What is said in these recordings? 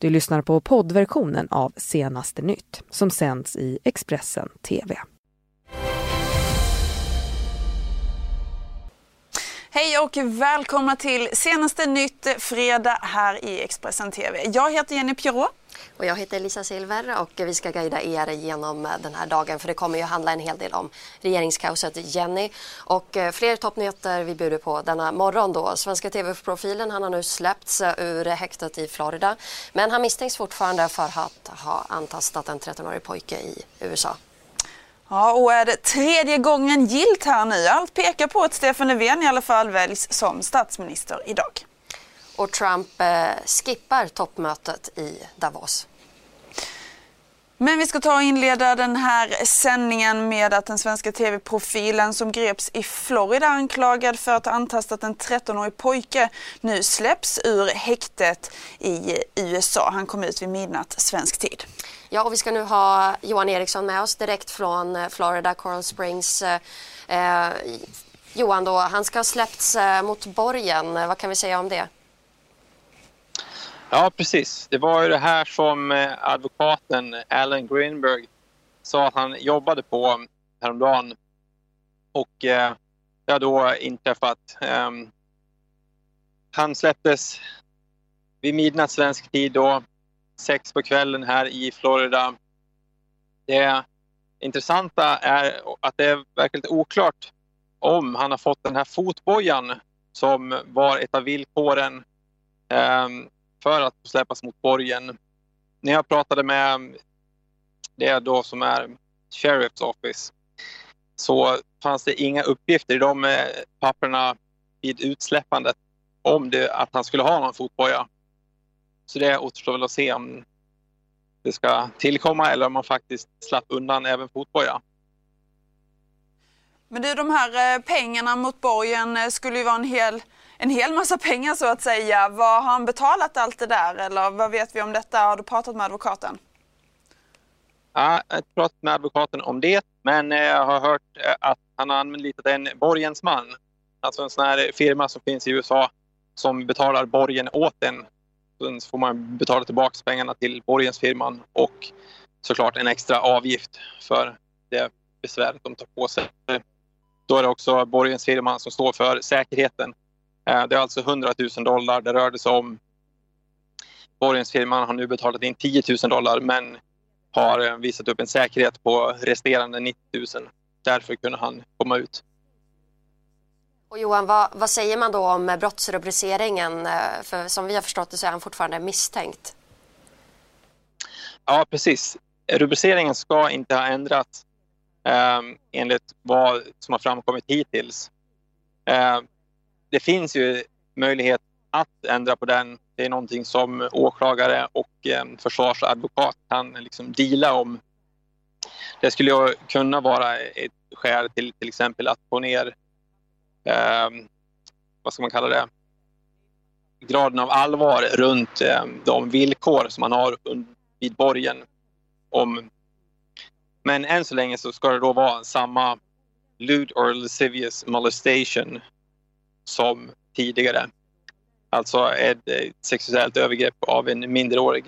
Du lyssnar på poddversionen av Senaste nytt som sänds i Expressen TV. Hej och välkomna till Senaste nytt fredag här i Expressen TV. Jag heter Jenny Pierrot. Och jag heter Lisa Silver och vi ska guida er genom eh, den här dagen för det kommer ju handla en hel del om regeringskaoset Jenny och eh, fler toppnyheter vi bjuder på denna morgon då. Svenska TV-profilen han har nu släppts eh, ur häktet i Florida men han misstänks fortfarande för att ha antastat en 13-årig pojke i USA. Ja, och är det tredje gången gilt här nu? Allt pekar på att Stefan Löfven i alla fall väljs som statsminister idag. Och Trump eh, skippar toppmötet i Davos. Men vi ska ta och inleda den här sändningen med att den svenska tv-profilen som greps i Florida anklagad för att ha antastat en 13-årig pojke nu släpps ur häktet i USA. Han kom ut vid midnatt svensk tid. Ja, och vi ska nu ha Johan Eriksson med oss direkt från eh, Florida, Coral Springs. Eh, eh, Johan, då, han ska ha släppts mot borgen. Vad kan vi säga om det? Ja, precis. Det var ju det här som eh, advokaten Alan Greenberg sa att han jobbade på häromdagen. Och eh, det har då inträffat. Eh, han släpptes vid midnatt svensk tid då, sex på kvällen här i Florida. Det intressanta är att det är verkligen oklart om han har fått den här fotbojan som var ett av villkoren Eh, för att släppas mot borgen. När jag pratade med det då som är Sheriff's Office så fanns det inga uppgifter i de eh, papperna vid utsläppandet om det, att han skulle ha någon fotboja. Så det återstår väl att se om det ska tillkomma eller om man faktiskt slapp undan även fotboja. Men du, de här eh, pengarna mot borgen eh, skulle ju vara en hel en hel massa pengar så att säga. Vad har han betalat allt det där eller vad vet vi om detta? Har du pratat med advokaten? Ja, jag har inte pratat med advokaten om det, men eh, jag har hört eh, att han har anlitat en borgensman. Alltså en sån här firma som finns i USA som betalar borgen åt en. Sen får man betala tillbaka pengarna till borgensfirman och såklart en extra avgift för det besväret de tar på sig. Då är det också borgensfirman som står för säkerheten det är alltså 100 000 dollar det rörde sig om. Borgensfirman har nu betalat in 10 000 dollar men har eh, visat upp en säkerhet på resterande 90 000. Därför kunde han komma ut. Och Johan, vad, vad, säger man då om brottsrubriceringen? Eh, för som vi har förstått det så är han fortfarande misstänkt. Ja, precis. Rubriceringen ska inte ha ändrats eh, enligt vad som har framkommit hittills. Eh, det finns ju möjlighet att ändra på den. Det är någonting som åklagare och eh, försvarsadvokat kan liksom deala om. Det skulle kunna vara ett skäl till till exempel att få ner, eh, vad ska man kalla det, graden av allvar runt eh, de villkor som man har vid borgen. Om, men än så länge så ska det då vara samma lewd or lascivious molestation som tidigare. Alltså ett eh, sexuellt övergrepp av en minderårig.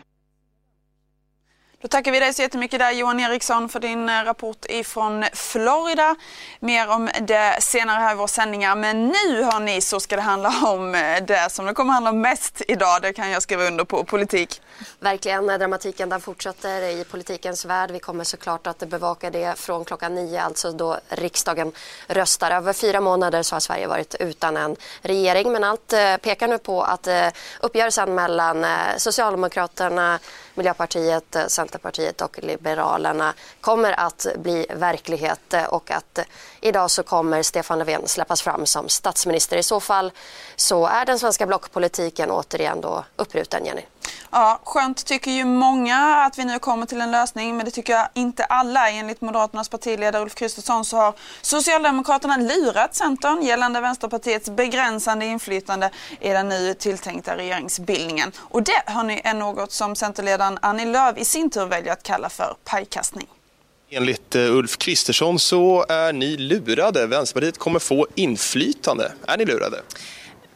Då tackar vi dig så jättemycket där Johan Eriksson för din eh, rapport ifrån Florida. Mer om det senare här i våra sändningar. Men nu hörni så ska det handla om eh, det som det kommer handla om mest idag. Det kan jag skriva under på, politik. Verkligen, eh, dramatiken den fortsätter i politikens värld. Vi kommer såklart att bevaka det från klockan nio, alltså då riksdagen röstar. Över fyra månader så har Sverige varit utan en regering. Men allt pekar nu på att uppgörelsen mellan Socialdemokraterna, Miljöpartiet, eh, Centerpartiet och Liberalerna kommer att bli verklighet eh, och att eh, idag så kommer Stefan Löfven släppas fram som statsminister. I så fall så är den svenska blockpolitiken återigen då uppruten, Jenny. Ja, skönt tycker ju många att vi nu kommer till en lösning men det tycker jag inte alla. Enligt Moderaternas partiledare Ulf Kristersson så har Socialdemokraterna lurat Centern gällande Vänsterpartiets begränsande inflytande i den nu tilltänkta regeringsbildningen. Och det hörni, är något som Centerledaren Annie Lööf i sin tur väljer att kalla för pajkastning. Enligt eh, Ulf Kristersson så är ni lurade. Vänsterpartiet kommer få inflytande. Är ni lurade?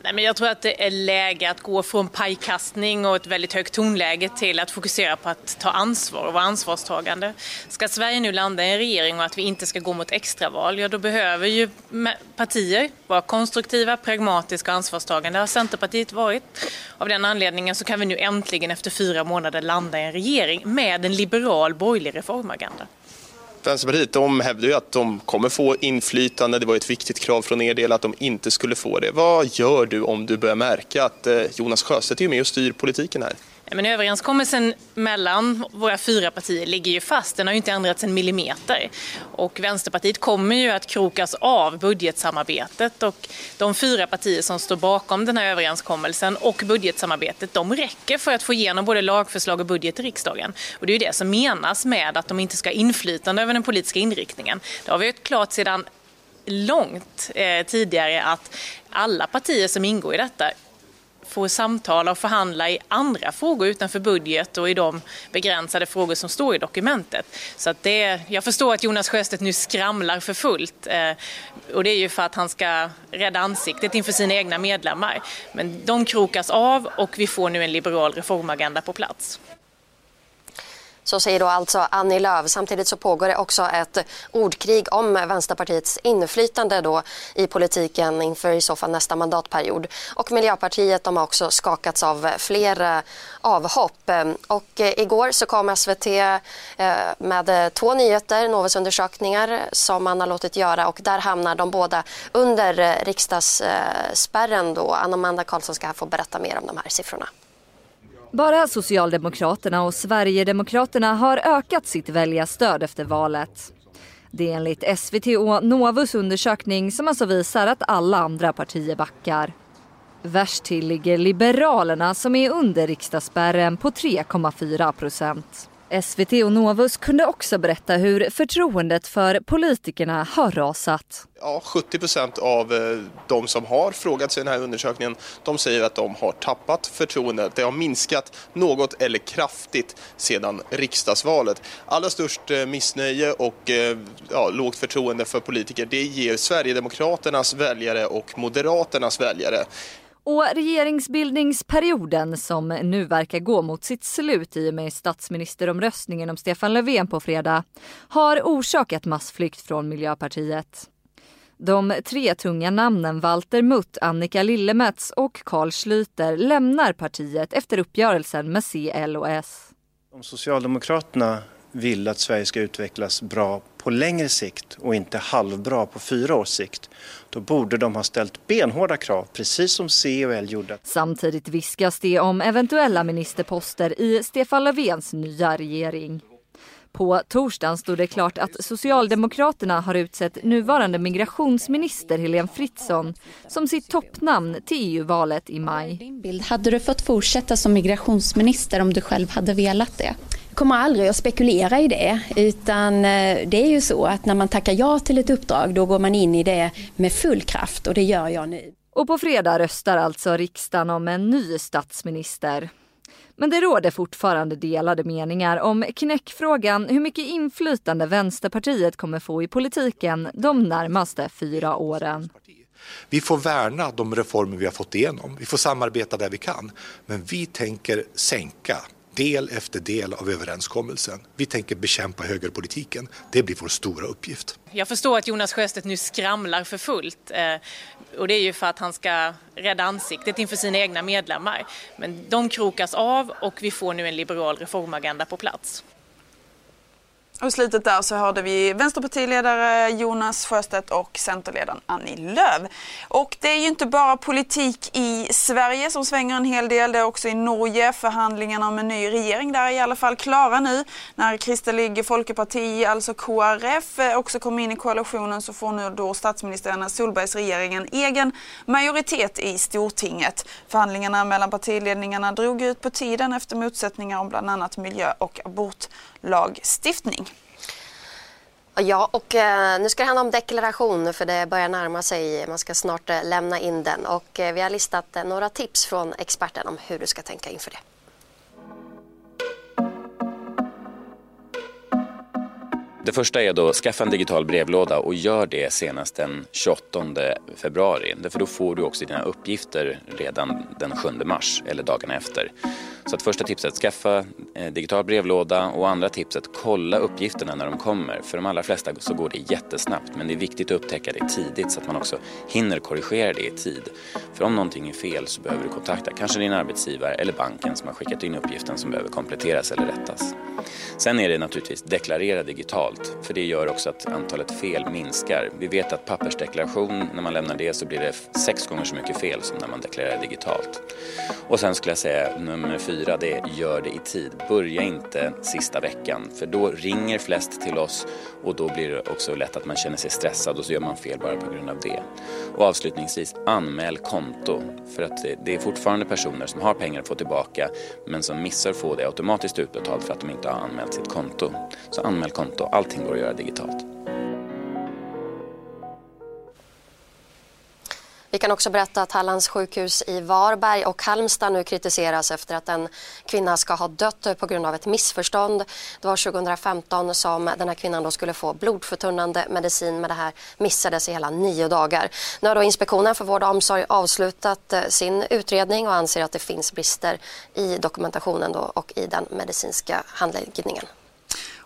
Nej, men jag tror att det är läge att gå från pajkastning och ett väldigt högt tonläge till att fokusera på att ta ansvar och vara ansvarstagande. Ska Sverige nu landa i en regering och att vi inte ska gå mot extraval, ja då behöver ju partier vara konstruktiva, pragmatiska och ansvarstagande. Det har Centerpartiet varit. Av den anledningen så kan vi nu äntligen efter fyra månader landa i en regering med en liberal borgerlig reformagenda. Vänsterpartiet de hävdar ju att de kommer få inflytande. Det var ett viktigt krav från er del att de inte skulle få det. Vad gör du om du börjar märka att eh, Jonas Sjöstedt är med och styr politiken här? Men överenskommelsen mellan våra fyra partier ligger ju fast. Den har ju inte ändrats en millimeter. Och Vänsterpartiet kommer ju att krokas av budgetsamarbetet. Och de fyra partier som står bakom den här överenskommelsen och budgetsamarbetet, de räcker för att få igenom både lagförslag och budget i riksdagen. Och det är ju det som menas med att de inte ska ha inflytande över den politiska inriktningen. Det har vi ju klart sedan långt eh, tidigare att alla partier som ingår i detta får samtala och förhandla i andra frågor utanför budget och i de begränsade frågor som står i dokumentet. Så att det, jag förstår att Jonas Sjöstedt nu skramlar för fullt eh, och det är ju för att han ska rädda ansiktet inför sina egna medlemmar. Men de krokas av och vi får nu en liberal reformagenda på plats. Så säger då alltså Annie Lööf. Samtidigt så pågår det också ett ordkrig om Vänsterpartiets inflytande då i politiken inför i så fall nästa mandatperiod. Och Miljöpartiet de har också skakats av flera avhopp. Och eh, igår så kom SVT eh, med eh, två nyheter, Novusundersökningar som man har låtit göra och där hamnar de båda under riksdagsspärren då. Anna-Amanda Karlsson ska få berätta mer om de här siffrorna. Bara Socialdemokraterna och Sverigedemokraterna har ökat sitt väljarstöd efter valet. Det är enligt SVT och Novus undersökning som alltså visar att alla andra partier backar. Värst till ligger Liberalerna som är under riksdagsspärren på 3,4 procent. SVT och Novus kunde också berätta hur förtroendet för politikerna har rasat. Ja, 70 procent av eh, de som har frågat sig i den här undersökningen de säger att de har tappat förtroendet. Det har minskat något eller kraftigt sedan riksdagsvalet. Allra störst eh, missnöje och eh, ja, lågt förtroende för politiker det ger Sverigedemokraternas väljare och Moderaternas väljare. Och regeringsbildningsperioden som nu verkar gå mot sitt slut i och med statsministeromröstningen om Stefan Löfven på fredag har orsakat massflykt från Miljöpartiet. De tre tunga namnen Walter Mutt, Annika Lillemets och Carl Schlüter lämnar partiet efter uppgörelsen med C, L och S. Om Socialdemokraterna vill att Sverige ska utvecklas bra på längre sikt och inte halvbra på fyra års sikt, då borde de ha ställt benhårda krav, precis som C och L gjorde. Samtidigt viskas det om eventuella ministerposter i Stefan Löfvens nya regering. På torsdagen stod det klart att Socialdemokraterna har utsett nuvarande migrationsminister Helene Fritzon som sitt toppnamn till EU-valet i maj. Hade du fått fortsätta som migrationsminister om du själv hade velat det? Kommer aldrig att spekulera i det utan eh, det är ju så att när man tackar ja till ett uppdrag då går man in i det med full kraft och det gör jag nu. Och på fredag röstar alltså riksdagen om en ny statsminister. Men det råder fortfarande delade meningar om knäckfrågan hur mycket inflytande Vänsterpartiet kommer få i politiken de närmaste fyra åren. Vi får värna de reformer vi har fått igenom. Vi får samarbeta där vi kan. Men vi tänker sänka del efter del av överenskommelsen. Vi tänker bekämpa högerpolitiken. Det blir vår stora uppgift. Jag förstår att Jonas Sjöstedt nu skramlar för fullt eh, och det är ju för att han ska rädda ansiktet inför sina egna medlemmar. Men de krokas av och vi får nu en liberal reformagenda på plats. Och i slutet där så hörde vi vänsterpartiledare Jonas Sjöstedt och centerledaren Annie Lööf. Och det är ju inte bara politik i Sverige som svänger en hel del, det är också i Norge. Förhandlingarna om en ny regering där är i alla fall klara nu. När Kristelig Folkeparti, alltså KRF, eh, också kommer in i koalitionen så får nu då statsminister Anna Solbergs regering en egen majoritet i Stortinget. Förhandlingarna mellan partiledningarna drog ut på tiden efter motsättningar om bland annat miljö och abort lagstiftning. Ja, och eh, nu ska det handla om deklaration för det börjar närma sig. Man ska snart eh, lämna in den och eh, vi har listat eh, några tips från experten om hur du ska tänka inför det. Det första är då skaffa en digital brevlåda och gör det senast den 28 februari. Därför då får du också dina uppgifter redan den 7 mars eller dagen efter. Så att första tipset, skaffa en digital brevlåda och andra tipset, kolla uppgifterna när de kommer. För de allra flesta så går det jättesnabbt men det är viktigt att upptäcka det tidigt så att man också hinner korrigera det i tid. För om någonting är fel så behöver du kontakta kanske din arbetsgivare eller banken som har skickat in uppgiften som behöver kompletteras eller rättas. Sen är det naturligtvis deklarera digitalt för det gör också att antalet fel minskar. Vi vet att pappersdeklaration, när man lämnar det så blir det sex gånger så mycket fel som när man deklarerar digitalt. Och sen skulle jag säga nummer fyra, det är gör det i tid. Börja inte sista veckan för då ringer flest till oss och då blir det också lätt att man känner sig stressad och så gör man fel bara på grund av det. Och avslutningsvis, anmäl konto. För att det är fortfarande personer som har pengar att få tillbaka men som missar att få det automatiskt utbetalt för att de inte har anmält sitt konto. Så anmäl konto, allting går att göra digitalt. Vi kan också berätta att Hallands sjukhus i Varberg och Halmstad nu kritiseras efter att en kvinna ska ha dött på grund av ett missförstånd. Det var 2015 som den här kvinnan då skulle få blodförtunnande medicin men det här missades i hela nio dagar. Nu har då Inspektionen för vård och omsorg avslutat eh, sin utredning och anser att det finns brister i dokumentationen då och i den medicinska handläggningen.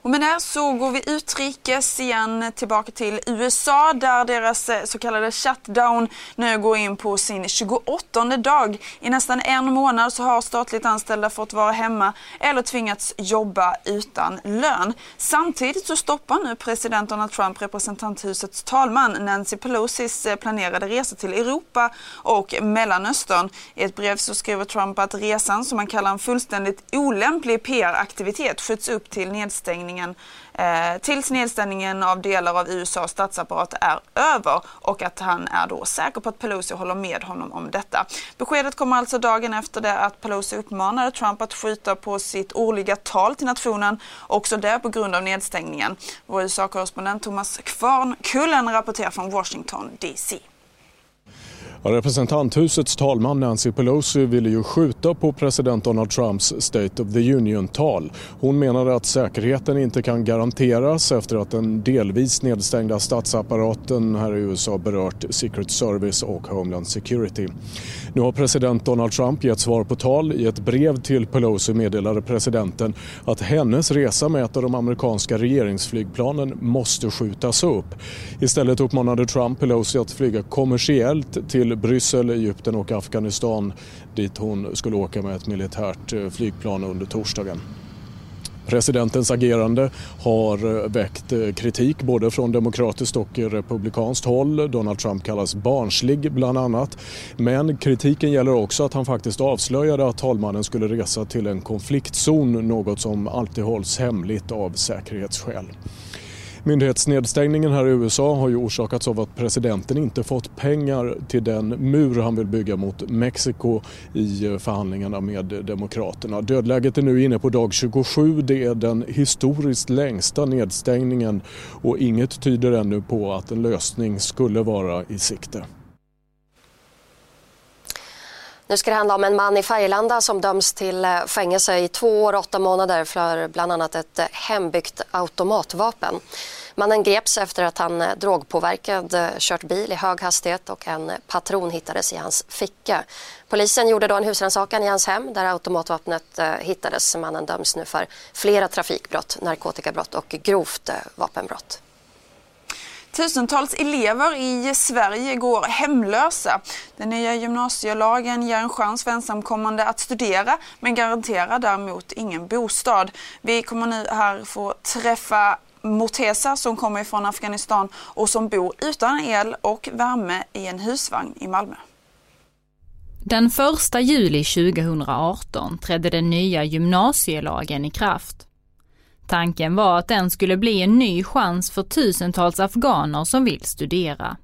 Och med det så går vi utrikes igen tillbaka till USA där deras eh, så kallade shutdown nu går in på sin 28 dag. I nästan en månad så har statligt anställda fått vara hemma eller tvingats jobba utan lön. Samtidigt så stoppar nu president Donald Trump representanthusets talman Nancy Pelosis eh, planerade resa till Europa och Mellanöstern. I ett brev så skriver Trump att resan som han kallar en fullständigt olämplig PR-aktivitet skjuts upp till nedstängning nedstängningen eh, tills nedstängningen av delar av USAs statsapparat är över och att han är då säker på att Pelosi håller med honom om detta. Beskedet kommer alltså dagen efter det att Pelosi uppmanade Trump att skjuta på sitt årliga tal till nationen, också det på grund av nedstängningen. Vår USA-korrespondent Thomas Kvarnkullen rapporterar från Washington DC. Representanthusets talman Nancy Pelosi ville ju skjuta på president Donald Trumps State of the Union-tal. Hon menade att säkerheten inte kan garanteras efter att den delvis nedstängda statsapparaten här i USA berört Secret Service och Homeland Security. Nu har president Donald Trump gett svar på tal. I ett brev till Pelosi meddelade presidenten att hennes resa med ett av de amerikanska regeringsflygplanen måste skjutas upp. Istället uppmanade Trump Pelosi att flyga kommersiellt till till Bryssel, Egypten och Afghanistan dit hon skulle åka med ett militärt eh, flygplan under torsdagen. Presidentens agerande har eh, väckt eh, kritik både från demokratiskt och republikanskt håll. Donald Trump kallas barnslig bland annat. Men kritiken gäller också att han faktiskt avslöjade att talmannen skulle resa till en konfliktzon, något som alltid hålls hemligt av säkerhetsskäl. Myndighetsnedstängningen här i USA har ju orsakats av att presidenten inte fått pengar till den mur han vill bygga mot Mexiko i eh, förhandlingarna med Demokraterna. Dödläget är nu inne på dag 27. Det är den historiskt längsta nedstängningen och inget tyder ännu på att en lösning skulle vara i sikte. Nu ska det handla om en man i Färgelanda som döms till eh, fängelse i två år och åtta månader för bland annat ett eh, hembyggt automatvapen. Mannen greps efter att han eh, drogpåverkad kört bil i hög hastighet och en patron hittades i hans ficka. Polisen gjorde då en husrannsakan i hans hem där automatvapnet hittades. Mannen döms nu för flera trafikbrott, narkotikabrott och grovt vapenbrott. Tusentals elever i Sverige går hemlösa. Den nya gymnasielagen ger en chans för ensamkommande att studera men garanterar däremot ingen bostad. Vi kommer nu här få träffa Morteza som kommer från Afghanistan och som bor utan el och värme i en husvagn i Malmö. Den 1 juli 2018 trädde den nya gymnasielagen i kraft. Tanken var att den skulle bli en ny chans för tusentals afghaner som vill studera.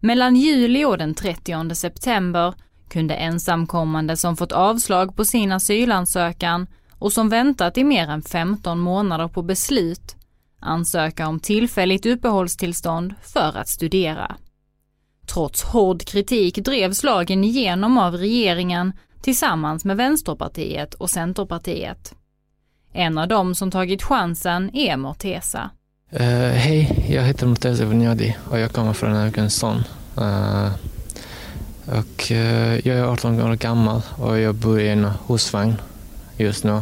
Mellan juli och den 30 september kunde ensamkommande som fått avslag på sin asylansökan och som väntat i mer än 15 månader på beslut ansöka om tillfälligt uppehållstillstånd för att studera. Trots hård kritik drevs lagen igenom av regeringen tillsammans med Vänsterpartiet och Centerpartiet. En av dem som tagit chansen är Mortesa. Uh, Hej, jag heter Morteza Vignadi och jag kommer från Afghanistan. Uh, eh, och, uh, jag är 18 år gammal och jag bor i en husvagn just nu.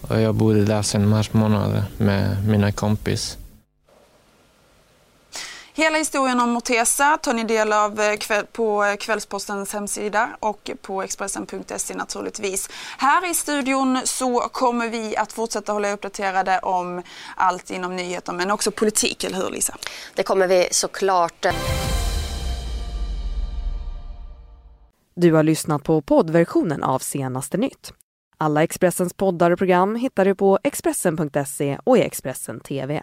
Och jag bodde där sedan mars månad med mina kompis. Hela historien om Mortesa tar ni del av eh, på Kvällspostens hemsida och på Expressen.se naturligtvis. Här i studion så kommer vi att fortsätta hålla uppdaterade om allt inom nyheter men också politik, eller hur Lisa? Det kommer vi såklart. Du har lyssnat på poddversionen av Senaste nytt. Alla Expressens poddar och program hittar du på Expressen.se och i Expressen TV.